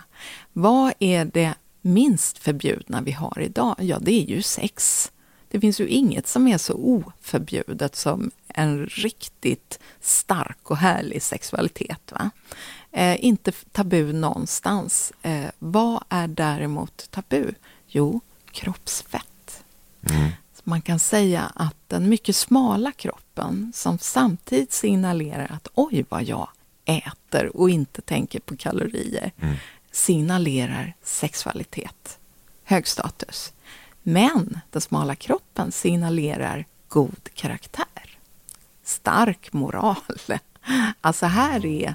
Vad är det minst förbjudna vi har idag? Ja, det är ju sex. Det finns ju inget som är så oförbjudet som en riktigt stark och härlig sexualitet. Va? Eh, inte tabu någonstans. Eh, vad är däremot tabu? Jo, kroppsfett. Mm. Man kan säga att den mycket smala kroppen som samtidigt signalerar att oj vad jag äter och inte tänker på kalorier Mm. signalerar sexualitet, hög status. Men den smala kroppen signalerar god karaktär, stark moral. Alltså här är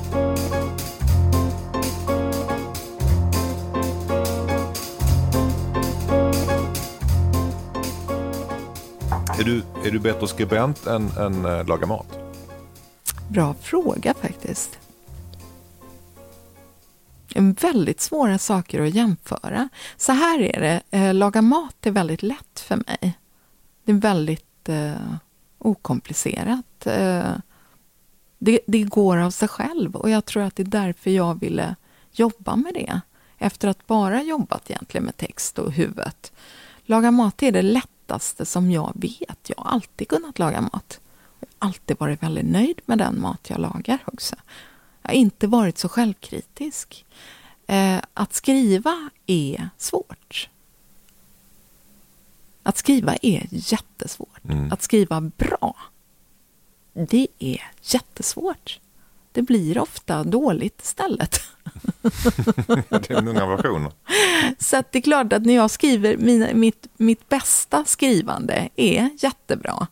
Är du, är du bättre skribent än, än äh, laga mat? Bra fråga faktiskt. En väldigt svåra saker att jämföra. Så här är det, äh, laga mat är väldigt lätt för mig. Det är väldigt äh, okomplicerat. Det, det går av sig själv och jag tror att det är därför jag ville jobba med det. Efter att bara jobbat egentligen med text och huvudet. Laga mat är det lättaste som jag vet. Jag har alltid kunnat laga mat. Jag har alltid varit väldigt nöjd med den mat jag lagar också. Jag har inte varit så självkritisk. Eh, att skriva är svårt. Att skriva är jättesvårt. Mm. Att skriva bra, det är jättesvårt. Det blir ofta dåligt istället. Det är många versioner. Så att det är klart att när jag skriver, mina, mitt, mitt bästa skrivande är jättebra.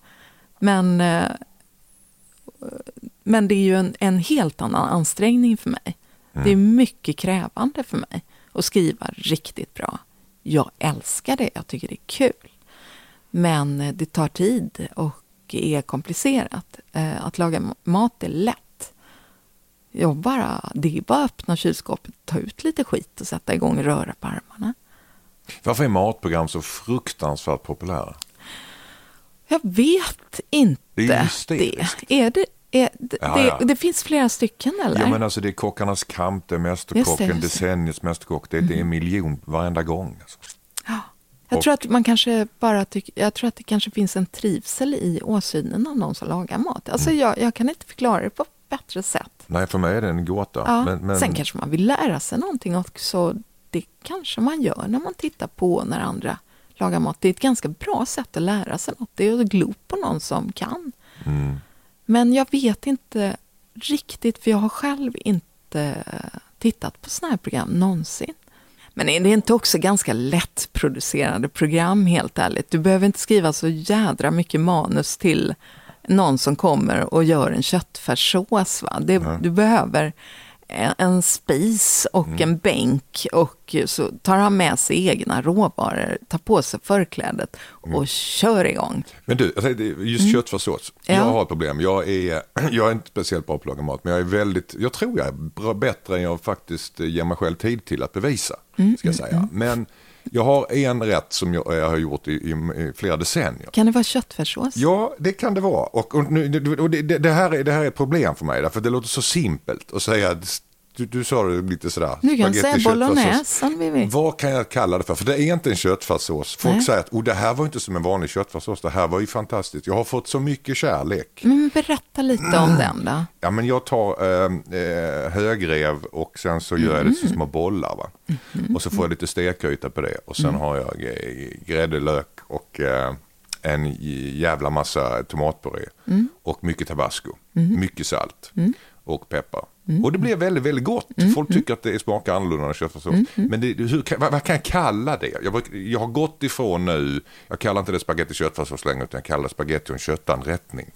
Men, eh, men det är ju en, en helt annan ansträngning för mig. Det är mycket krävande för mig att skriva riktigt bra. Jag älskar det, jag tycker det är kul. Men eh, det tar tid och är komplicerat. Eh, Att laga mat är lätt. Jag bara, det är bara att öppna kylskåpet, ta ut lite skit och sätta igång och röra på armarna. Varför är matprogram så fruktansvärt populära? Jag vet inte Det är ju det. hysteriskt. Är det, är, det, Ja, det, ja. det finns flera stycken eller? Ja, men alltså det är Kockarnas kamp, det är Mästerkocken, just det. decenniets Mästerkock. Det är, det är en miljon varenda gång. Alltså. Jag Och- tror att man kanske bara tycker, jag tror att det kanske finns en trivsel i åsynen av någon som lagar mat. Alltså Mm. jag, jag kan inte förklara det på bättre sätt. Nej, för mig är det en gåta. Ja. Men, men, Sen kanske man vill lära sig någonting också. Det kanske man gör när man tittar på när andra lagar mat. Det är ett ganska bra sätt att lära sig något. Det är att glo på någon som kan. Mm. Men jag vet inte riktigt, för jag har själv inte tittat på såna här program någonsin. Men är det inte också ganska lättproducerade program, helt ärligt? Du behöver inte skriva så jädra mycket manus till någon som kommer och gör en köttfärssås. Va? Det, du behöver en, spis och en bänk och så tar han med sig egna råvaror, tar på sig förklädet och kör igång. men du, just köttfärssås. Mm. Ja. Jag har ett problem. Jag är, jag är inte speciellt bra på att laga mat, men jag är väldigt, jag tror jag är bra, bättre än jag faktiskt ger mig själv tid till att bevisa. Mm, Ska jag säga. Men jag har en rätt som jag, jag har gjort i, i, i flera decennier. Kan det vara köttfärssås? Ja, det kan det vara. Och, och, nu, och det, det, här är, det här är ett problem för mig, därför det låter så simpelt att säga, du, du sa det lite sådär. Du kan säga bolognese om vi vill. Vad kan jag kalla det för? För det är inte en köttfärssås. Folk Nej. säger att oh, det här var inte som en vanlig köttfärssås, det här var ju fantastiskt. Jag har fått så mycket kärlek. Men berätta lite om den då. Ja, men jag tar eh, eh, högrev och sen så gör jag det som små bollar. Va? Och så får jag lite stekyta på det. Och sen har jag eh, grädde, lök och eh, en jävla massa tomatpuré. Och mycket tabasco. Mycket salt. och peppar. Och det blir väldigt, väldigt gott. Folk tycker att det smakar annorlunda än köttfärssås. Men det, hur, kan- vad, vad kan jag kalla det? Jag, jag har gått ifrån nu, jag kallar inte det spagetti köttfärssås längre utan jag kallar det spagetti och en köttanrättning.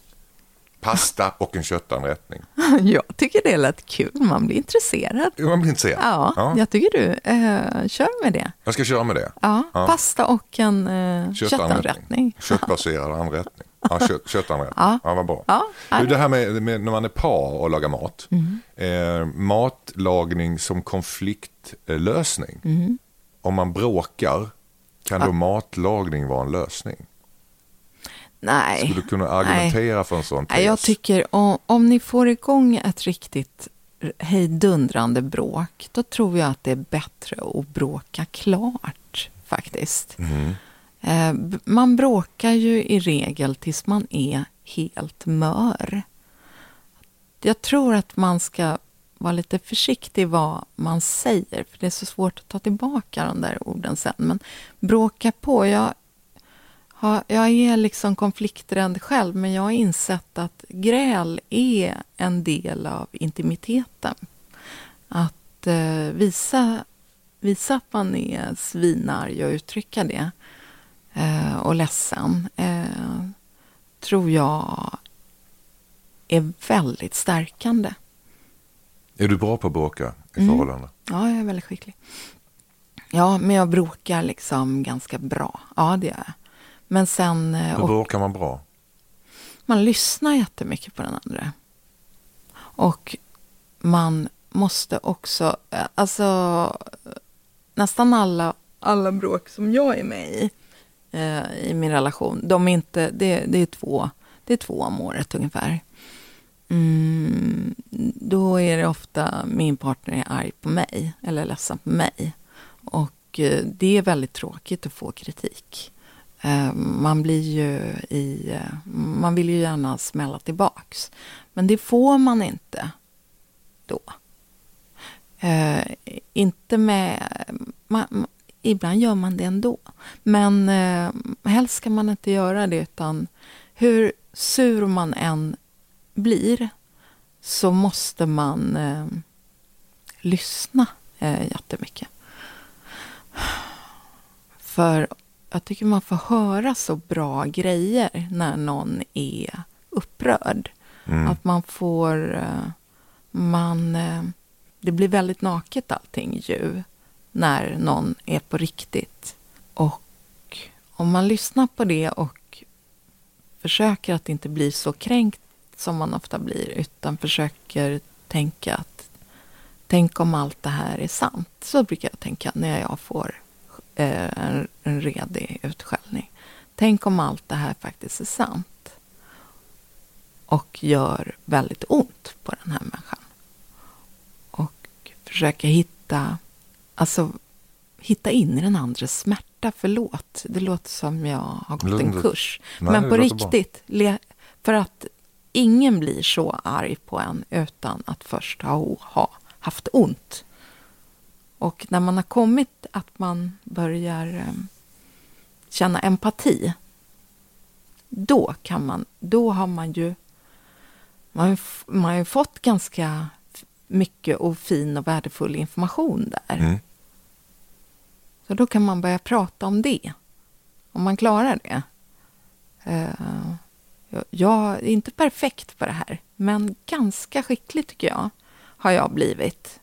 Pasta och en köttanrättning. Jag tycker det lät kul, man blir intresserad. Man blir intresserad. Ja, Ja. jag tycker du, eh, kör med det. Jag ska köra med det. Ja, Ja. pasta och en eh, köttanrättning. Köttbaserad anrättning. Ja, kött, köttanrättning. Ja. Ja. vad bra. Ja, ja. Du, det här med, med när man är par och lagar mat. Mm. Eh, matlagning som konfliktlösning. Mm. Om man bråkar, kan då matlagning vara en lösning? Nej. Skulle du kunna argumentera för en sån tes? Nej, jag tycker om, om ni får igång ett riktigt hejdundrande bråk, då tror jag att det är bättre att bråka klart faktiskt. Mm. Eh, man bråkar ju i regel tills man är helt mör. Jag tror att man ska vara lite försiktig vad man säger, för det är så svårt att ta tillbaka de där orden sen. Men bråka på, jag, har, jag är liksom konflikträdd själv, men jag har insett att gräl är en del av intimiteten. Att eh, visa, visa att man är svinarg och uttrycka det eh, och ledsen eh, tror jag är väldigt stärkande. Är du bra på att bråka i Mm. förhållande? Ja, jag är väldigt skicklig. Ja, men jag bråkar liksom ganska bra. Ja, det gör jag. Men sen... eh, Hur bråkar man bra? man lyssnar jättemycket på den andra. Och man måste också... eh, Alltså, nästan alla, alla bråk som jag är med i, eh, i min relation, de är inte... Det, det, är två, det är två om året ungefär. Mm, då är det ofta min partner är arg på mig eller ledsen på mig. Och eh, det är väldigt tråkigt att få kritik. Eh, Man blir ju i... Eh, man vill ju gärna smälla tillbaks. Men det får man inte då. Eh, inte med... Man- ibland gör man det ändå. Men eh, helst ska man inte göra det, utan hur sur man än blir så måste man eh, lyssna eh, jättemycket. För jag tycker man får höra så bra grejer när någon är upprörd. Att man får... eh, Man, eh, det blir väldigt naket allting ju när någon är på riktigt. Och om man lyssnar på det och försöker att inte bli så kränkt som man ofta blir, utan försöker tänka att tänk om allt det här är sant. Så brukar jag tänka när jag får eh, en, en redig utskällning. Tänk om allt det här faktiskt är sant och gör väldigt ont på den här människan. Och försöka hitta, alltså hitta in i den andres smärta. Förlåt, det låter som jag har gått en Låter- kurs. Nej, Men på riktigt, le, för att ingen blir så arg på en utan att först ha, ha haft ont. Och när man har kommit att man börjar em, känna empati, då kan man, då har man ju, man man har ju fått ganska mycket och fin och värdefull information där. Mm. Så då kan man börja prata om det. Om man klarar det. Eh, jag- jag är inte perfekt på det här, men ganska skicklig tycker jag har jag blivit.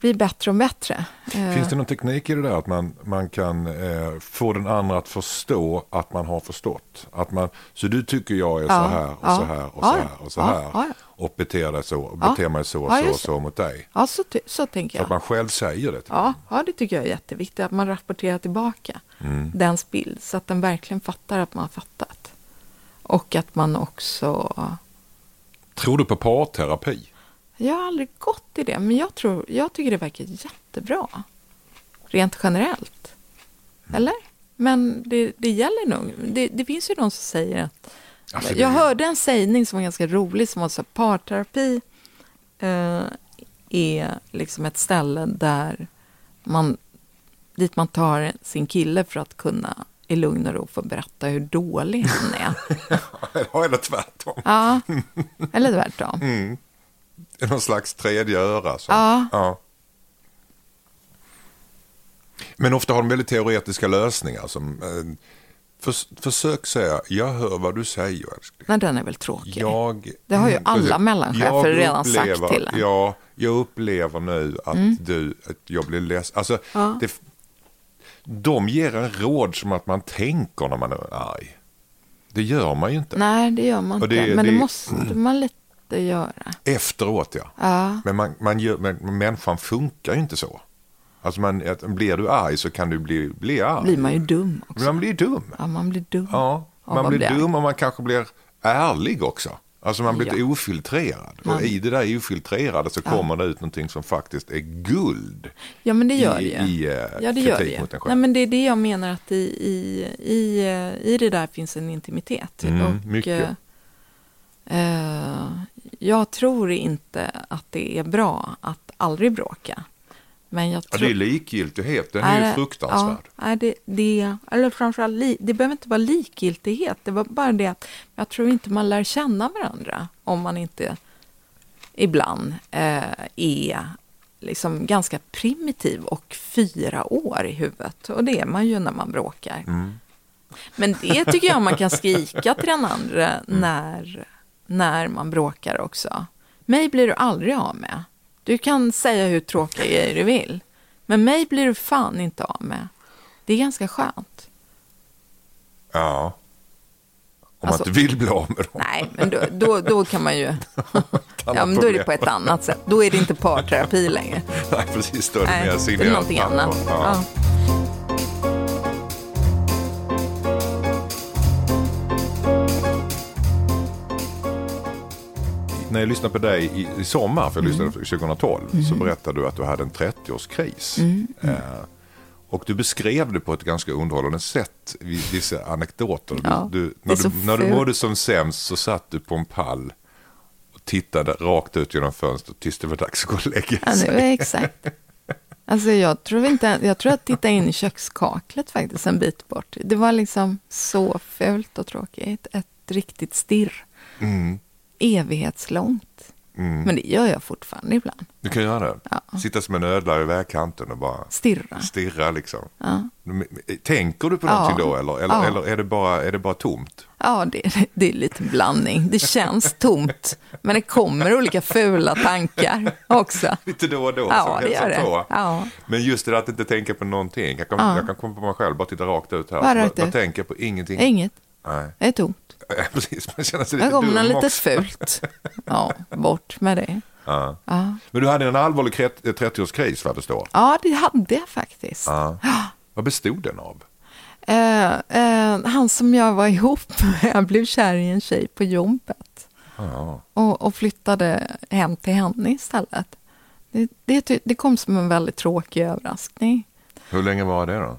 Blir bättre och bättre. Eh, Finns det någon teknik i det där att man, man kan eh, få den andra att förstå att man har förstått? Att man, så du tycker jag är Ja, så här och ja, så här och ja, så här och så här och beter dig så och beter mig så och så och så mot dig. Ja, så, så tänker Så att jag. man själv säger det. Ja, ja, det tycker jag är jätteviktigt. Att man rapporterar tillbaka Mm. dens bild så att den verkligen fattar att man har fattat. Och att man också... Tror du på parterapi? Jag har aldrig gått i det, men jag, tror, jag tycker det verkar jättebra. Rent generellt. Eller? Men det, det gäller nog. Det, det finns ju de som säger att... Alltså, det- jag hörde en sägning som var ganska rolig som var så parterapi eh, är liksom ett ställe där man, dit man tar sin kille för att kunna i lugn och ro få berätta hur dålig han är. Ja, eller tvärtom. Ja, eller tvärtom. Mm. någon slags tredje öra. Så. Ja. ja. Men ofta har de väldigt teoretiska lösningar. Som, eh, förs försök säga, jag hör vad du säger. Nej, den är väl tråkig. Jag, Det har ju Mm, alla mellanchefer redan sagt till en. Ja, jag upplever nu att Mm. du, att jag blir ledsen. Alltså, Ja. det, de ger en råd som att man tänker när man är arg. Det gör man ju inte. Nej, det gör man det- inte. Men det, det- måste man lite göra. Efteråt ja. Ja. Men, man, man gör, men människan funkar ju inte så. Alltså man, blir du arg så kan du bli, bli arg. blir man ju dum också. Man blir dum. Ja, man blir dum. Ja, man vad blir blir dum och man kanske blir ärlig också. Alltså man blir Ja. ofiltrerad. Man- Och i det där ofiltrerade så Ja. kommer det ut någonting som faktiskt är guld. Ja, men det gör i, det ju. I, eh, ja, det gör det. mot en själv. Nej, men det är det jag menar att i, i, i, eh, i det där finns en intimitet. Mm, och, mycket. Eh, jag tror inte att det är bra att aldrig bråka. Men jag ja, tror... det är likgiltighet, den är ju det- fruktansvärd. Ja, nej, det, det, eller framförallt, det behöver inte vara likgiltighet. Det var bara det att jag tror inte man lär känna varandra om man inte ibland eh, är liksom ganska primitiv och fyra år i huvudet. Och det är man ju när man bråkar. Mm. Men det tycker jag man kan skrika till den andra när, när man bråkar också. Mig blir du aldrig av med. Du kan säga hur tråkiga grejer du vill. Men mig blir du fan inte av med. Det är ganska skönt. Ja. Om Alltså- man inte vill bli av med dem. Nej, men då, då, då kan man ju... Ja, men då är det på ett annat sätt. Då är det inte parterapi längre. Nej, precis. Då är det mer det är någonting annat. Ja. Ja. När jag lyssnade på dig i, i sommar, för jag Mm. lyssnade 2012, så berättade du att du hade en 30-årskris. Mm. Eh, och du beskrev det på ett ganska underhållande sätt, vissa anekdoter. Ja, du, när, du, när du mådde som sämst så satt du på en pall och tittade rakt ut genom fönstret tills det var dags att gå och lägga Ja, sig. det var exakt. Alltså jag tror inte, jag tror att titta in i kökskaklet faktiskt en bit bort. Det var liksom så fult och tråkigt. Ett riktigt stirr. Mm. Evighetslångt. Mm. Men det gör jag fortfarande ibland. Du kan göra det. Ja. Sitta som en ödla i vägkanten och bara Stirra. stirra liksom. Ja, Tänker du på Ja. någonting då eller, eller, Ja. eller är, det bara, är det bara tomt? ja det, det är lite blandning. Det känns tomt. Men det kommer olika fula tankar också. Lite då och då Ja, det gör det. Ja. Men just det där att inte tänka på någonting. Jag kan, Ja. jag kan komma på mig själv, bara titta rakt ut här. Bara jag ut. tänker på ingenting. Inget. Nej, Det är tomt. precis. Man känner sig lite kommer något dum litet också. fult. Ja, bort med det. Ja. Ja, Men du hade en allvarlig kret- 30-årskris vad jag förstår. ja det hade jag faktiskt. Ja. Vad bestod den av? Eh, eh, han som jag var ihop med, jag blev kär i en tjej på jobbet. Ja. Och, och flyttade hem till henne istället. Det, det, det kom som en väldigt tråkig överraskning. Hur länge var det då?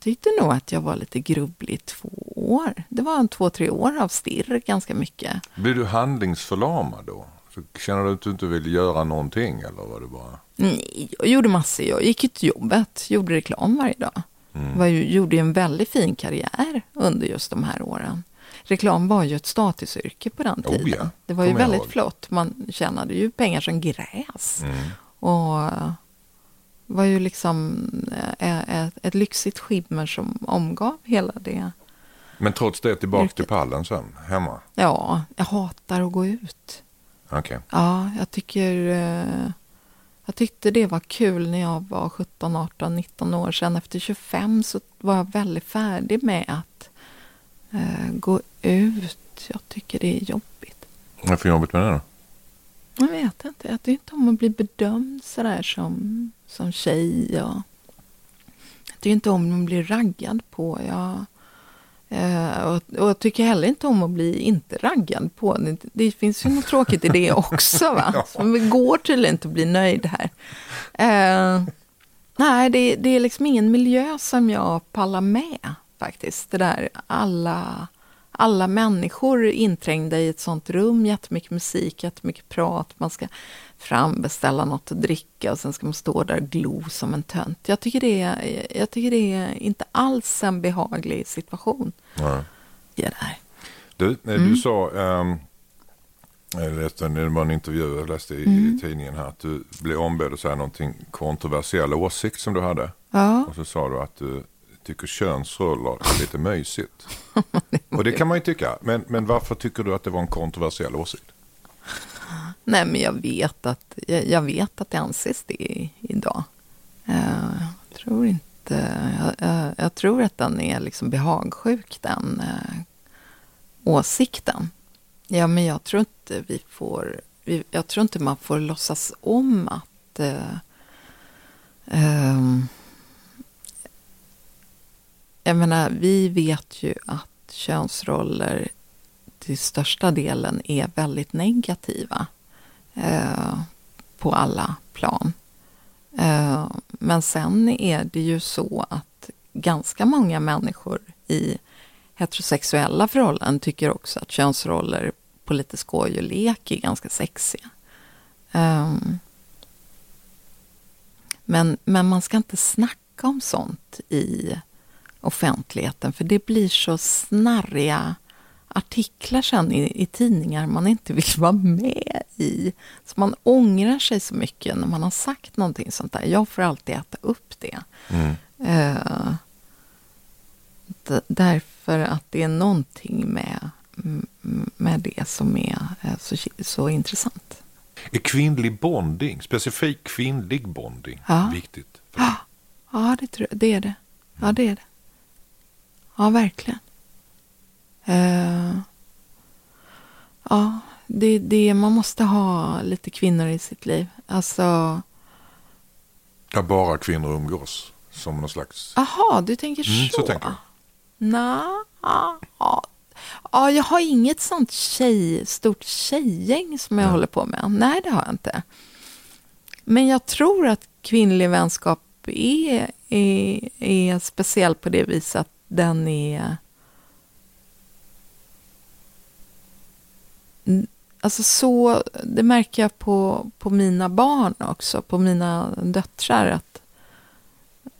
Tyckte nog att jag var lite grubblig i två år. Det var en två, tre år av stirr ganska mycket. Blir du handlingsförlamad då? Så känner du att du inte vill göra någonting eller var det bara? Nej, jag gjorde massor. Jag gick ju till jobbet, gjorde reklam varje dag. Mm. Var ju, gjorde en väldigt fin karriär under just de här åren. Reklam var ju ett statusyrke på den Oh tiden. ja, det var ju väldigt ihåg. flott. Man tjänade ju pengar som gräs. Mm. Och var ju liksom eh, ett, ett lyxigt skimmer som omgav hela det. Men trots det tillbaka Yrket. till pallen sen, hemma? Ja, jag hatar att gå ut. Okej. Ja, jag tycker... eh, Jag tyckte det var kul när jag var 17, 18, 19 år. Sen efter 25 så var jag väldigt färdig med att eh, gå ut. Jag tycker det är jobbigt. Vad är för jobbigt med det då? Jag vet inte. Jag tycker inte om att bli bedömd sådär som, som tjej. Och jag tycker inte om att bli raggad på. Jag, eh, och, och jag tycker heller inte om att bli inte raggad på. Det, det finns ju något tråkigt i det också. Va? Så det går tydligen inte att bli nöjd här. Eh, nej, det, det är liksom ingen miljö som jag pallar med faktiskt. Det där alla, alla människor inträngda i ett sånt rum, jättemycket musik, jättemycket prat. Man ska frambeställa något att dricka och sen ska man stå där och glo som en tönt. Jag tycker det är, jag tycker det är inte alls en behaglig situation. Nej. Det där. Du, eh, Mm. du sa, ehm, Jag läste en, det var en intervju jag läste i, Mm. i tidningen här. Att du blev ombedd att säga någonting kontroversiell åsikt som du hade. Ja. Och så sa du att du tycker könsroller är lite mysigt. Och det kan man ju tycka. Men, men varför tycker du att det var en kontroversiell åsikt? Nej, men jag vet att, jag, jag vet att det anses det idag. Eh, jag tror inte... Jag, jag, jag tror att den är liksom behagsjuk, den eh, åsikten. Ja, men jag tror inte vi får... Vi, jag tror inte man får låtsas om att... Eh, ehm, jag menar, vi vet ju att könsroller till största delen är väldigt negativa eh, på alla plan. Eh, men sen är det ju så att ganska många människor i heterosexuella förhållanden tycker också att könsroller på lite skoj och lek är ganska sexiga. Eh, men, men man ska inte snacka om sånt i offentligheten för det blir så snarriga artiklar sen i, i tidningar man inte vill vara med i. Så man ångrar sig så mycket när man har sagt någonting sånt där. Jag får alltid äta upp det. Eh, d- därför att det är någonting med, med det som är eh, så, så intressant. Är kvinnlig bonding, specifik kvinnlig bonding, Ja. viktigt? Ja, det, tror jag, det är det. Ja, det är det. Ja, verkligen. Eh, ja, det, det, man måste ha lite kvinnor i sitt liv. Alltså, Där bara kvinnor umgås som någon slags... aha, du tänker Mm, så? så tänker jag. Nja, ja, ja, jag har inget sånt tjej, stort tjejgäng som jag håller på med. Nej, det har jag inte. Men jag tror att kvinnlig vänskap är, är, är speciell på det viset den är... Alltså så, det märker jag på, på mina barn också, på mina döttrar. att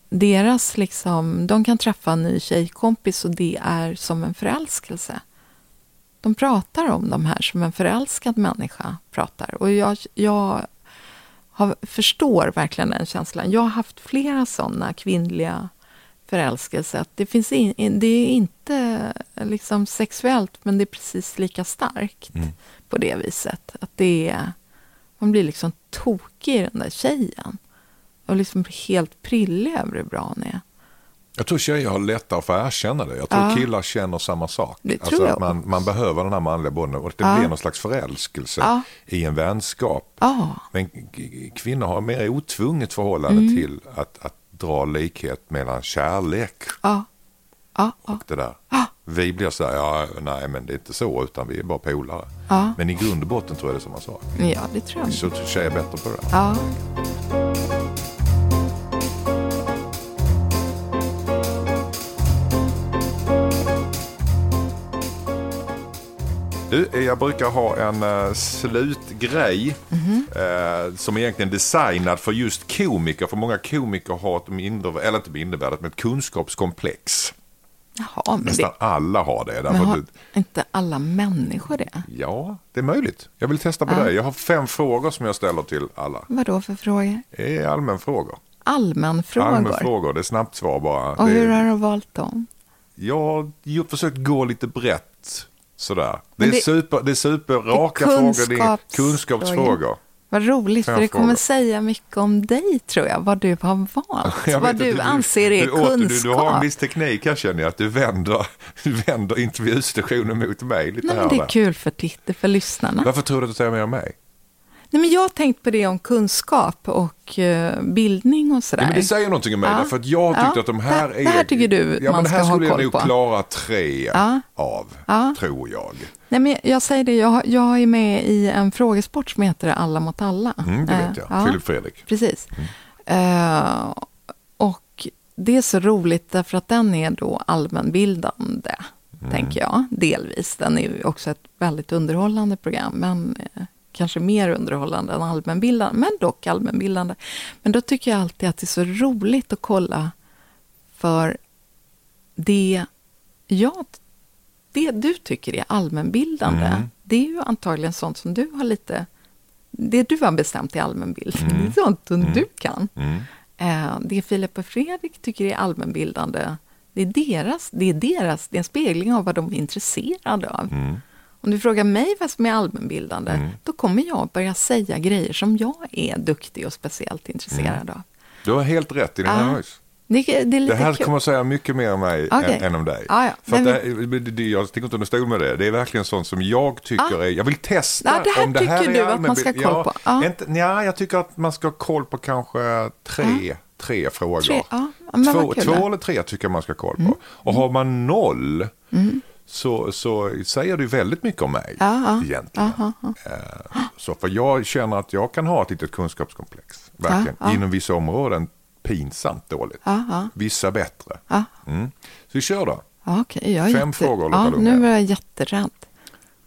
deras liksom, de kan träffa en ny tjejkompis och det är som en förälskelse. De pratar om de här som en förälskad människa pratar. Och jag, jag har, förstår verkligen den känslan. Jag har haft flera sådana kvinnliga förälskelser. Att det, finns in, det är inte liksom sexuellt, men det är precis lika starkt på det viset. Att det är, man blir liksom tokig i den där tjejen. Och liksom helt prillig över hur bra hon är. Jag tror tjejer har lättare för att erkänna det. Jag tror Ja. killar känner samma sak. Det tror alltså jag att man, man behöver den här manliga bonden och det Ja. blir någon slags förälskelse Ja. i en vänskap. Ja, Men kvinnor har mer otvunget förhållande Mm. till att, att dra likhet mellan kärlek ja, ja, ja. och det där. Vi blir så här, ja, nej men det är inte så utan vi är bara polare. Men i grund och botten tror jag det är samma sak. ja det tror jag. Så tjejer är bättre på det. Du, eh, jag brukar ha en uh, slutgrej Mhm. eh, som är egentligen designad för just komiker. För många komiker har ett mindre, eller inte mindervärdet, men ett kunskapskomplex. Jaha, men Nästan det, alla har det. Därför men har att, inte alla människor det? ja, det är möjligt. Jag vill testa på Ja. dig. Jag har fem frågor som jag ställer till alla. Vad då för frågor? Det är allmänfrågor. Allmänfrågor? Allmänfrågor, det är snabbt svar bara. Och det hur har du valt dem? Jag har försökt gå lite brett. Sådär. Det Men är, det- super, det är superraka det är frågor. Det är kunskapsfrågor. Vad roligt, för det kommer säga mycket om dig tror jag, vad du har valt. Vad du att anser är du, kunskap. Du, du har en viss teknik här känner jag, att du vänder, du vänder intervjustationen mot mig lite Nej, men det är kul för titta, för lyssnarna. Varför tror du att du säger mer om mig? Nej, men jag har tänkt på det om kunskap och eh, bildning och sådär. Ja, men det säger någonting om mig, Ja. därför att jag tyckte Ja, att de här det- är... det här tycker du ja, man men det här ska ha skulle jag koll nog på. klara tre av, tror jag. Nej, men jag säger det, jag, jag är med i en frågesport som heter Alla mot alla. Mm, det vet Eh, jag. ja. Filip Fredrik. Precis. Eh, och det är så roligt därför att den är då allmänbildande, tänker jag, delvis. Den är ju också ett väldigt underhållande program, men kanske mer underhållande än allmänbildande, men dock allmänbildande. Men då tycker jag alltid att det är så roligt att kolla för det jag det du tycker är allmänbildande, det är ju antagligen sånt som du har lite... Det du har bestämt i allmänbildning, Mm. det är sånt som du kan. Eh, det Filip och Fredrik tycker är allmänbildande, det är deras, det är deras, det är en spegling av vad de är intresserade av. Mm. Om du frågar mig vad som är allmänbildande, då kommer jag börja säga grejer som jag är duktig och speciellt intresserad Mm. av. Du har helt rätt i din Ja. analys. Det, det Det här kul. kommer att säga mycket mer om mig Okej. än, än om dig. Ja, ja. För Nej, det, det, jag sticker inte under stol med det. Det är verkligen sånt som jag tycker Ah. är... Jag vill testa Ja, det här om det här tycker du att man ska ha koll på. Ja, inte, ja, jag tycker att man ska ha koll på kanske tre, tre frågor. Tre, men två två. Mm. eller tre tycker jag man ska ha koll på. Och har man noll så, så säger det väldigt mycket om mig ja. egentligen. Ja, Eh, Så för jag känner att jag kan ha ett litet kunskapskomplex. Verkligen. Ja. Inom vissa områden pinsamt dåligt. Vissa bättre. Mm. Så vi kör då. Okej, jag Fem jätte... frågor, Lotta Ja, Lundgren. nu är jag jätterädd.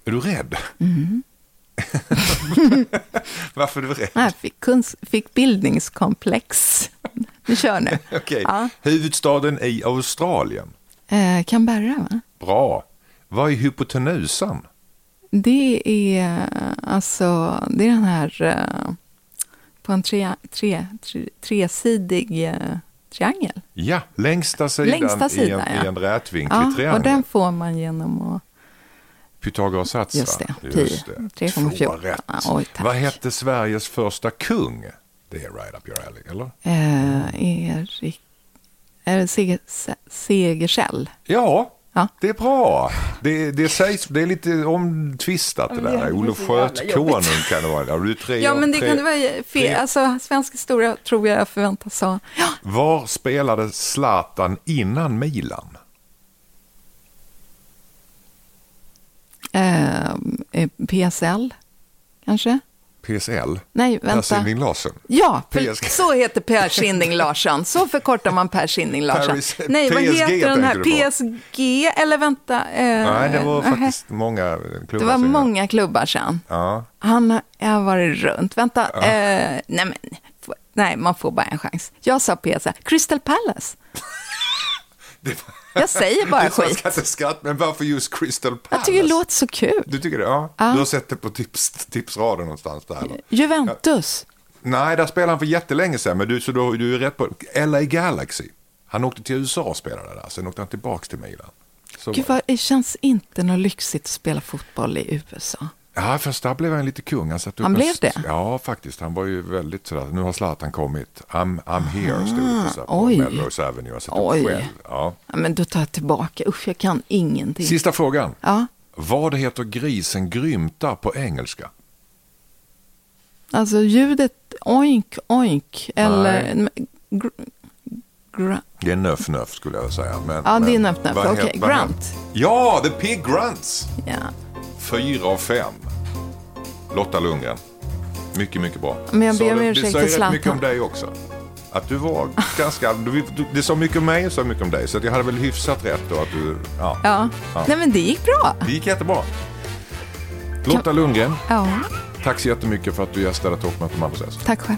Är du rädd? Mm. Varför är du rädd? Jag fick, kunsk... fick bildningskomplex. Vi kör nu. Okej. Ja. Huvudstaden i Australien. Eh, Canberra, va? Bra. Vad är hypotenusan? Det är alltså, det är den här eh, på en tre, tre, tre, tresidig eh, triangel. Ja, längsta sidan, Längsta sidan, i, en, ja. i en rätvinklig Ja, triangel. och den får man genom att... Pythagoras sats, Just det, Just pi, det. 3,14. Två rätt. Oj, tack. Vad hette Sveriges första kung? Det är right up your alley, eller? Eh, Erik... Är det Seger, Se- Segersäll? Ja, Ja. det är bra. Det, det, sägs, det är lite omtvistat det där. Olof Skötkonung kan det vara. Du tre, Ja, men det tre, kan det vara fel. Alltså, svensk historia tror jag förväntas ha. Ja, Var spelade Zlatan innan Milan? eh, PSL, kanske? PSL? Nej, Per vänta. Sinding Larsen? Ja, PSG. så heter Per Sinding Larsson. Så förkortar man Per Sinding Larsson. Paris- Nej, vad PSG heter den här? PSG, eller vänta. Eh, Nej, det var nähä. faktiskt många klubbar. Det var sen. många klubbar sen. Ja. Han har varit runt. Vänta, eh, nej men, nej man får bara en chans. Jag sa PSL. Crystal Palace. Det var... Jag säger bara så jag skit. ska inte skratta, men varför just Crystal Palace? Jag tycker det låter så kul. Du tycker det? Ja. Ja. Du har sett det på tips, tipsraden någonstans där? Eller? Juventus. Nej, där spelade han för jättelänge sedan, men du, så du, du är rätt på LA Galaxy. Han åkte till USA och spelade där, sen åkte han tillbaka till Milan. Så Gud, vad, det känns inte något lyxigt att spela fotboll i USA. Ja, först där blev han lite kung. Han, satt upp Han en blev det? Ja, faktiskt. Han var ju väldigt sådär, nu har Zlatan kommit. I'm, I'm here, stod det så på oj. Melrose Avenue. Jag satt upp Oj. själv. Ja. Ja, men då tar jag tillbaka. Usch, jag kan ingenting. Sista frågan. Ja, Vad heter grisen grymta på engelska? alltså ljudet oink, oink, eller... Gr, gr, Det är nöff nöff skulle jag säga. Men, Ja, det är men nöff, nöff. Okej, vad grunt. Ja, The Pig Grunts! ja. Fyra av fem. Lotta Lundgren. Mycket, mycket bra. Men jag ber om ursäkt till rätt mycket om dig också. Att du var ganska... Du, du, det sa mycket om mig och sa mycket om dig. Så att jag hade väl hyfsat rätt då att du... Ja. ja. Ja. Nej, men det gick bra. Det gick jättebra. Lotta Lundgren, Ja, tack så jättemycket för att du gästade Toppmöte med Anders S. tack själv.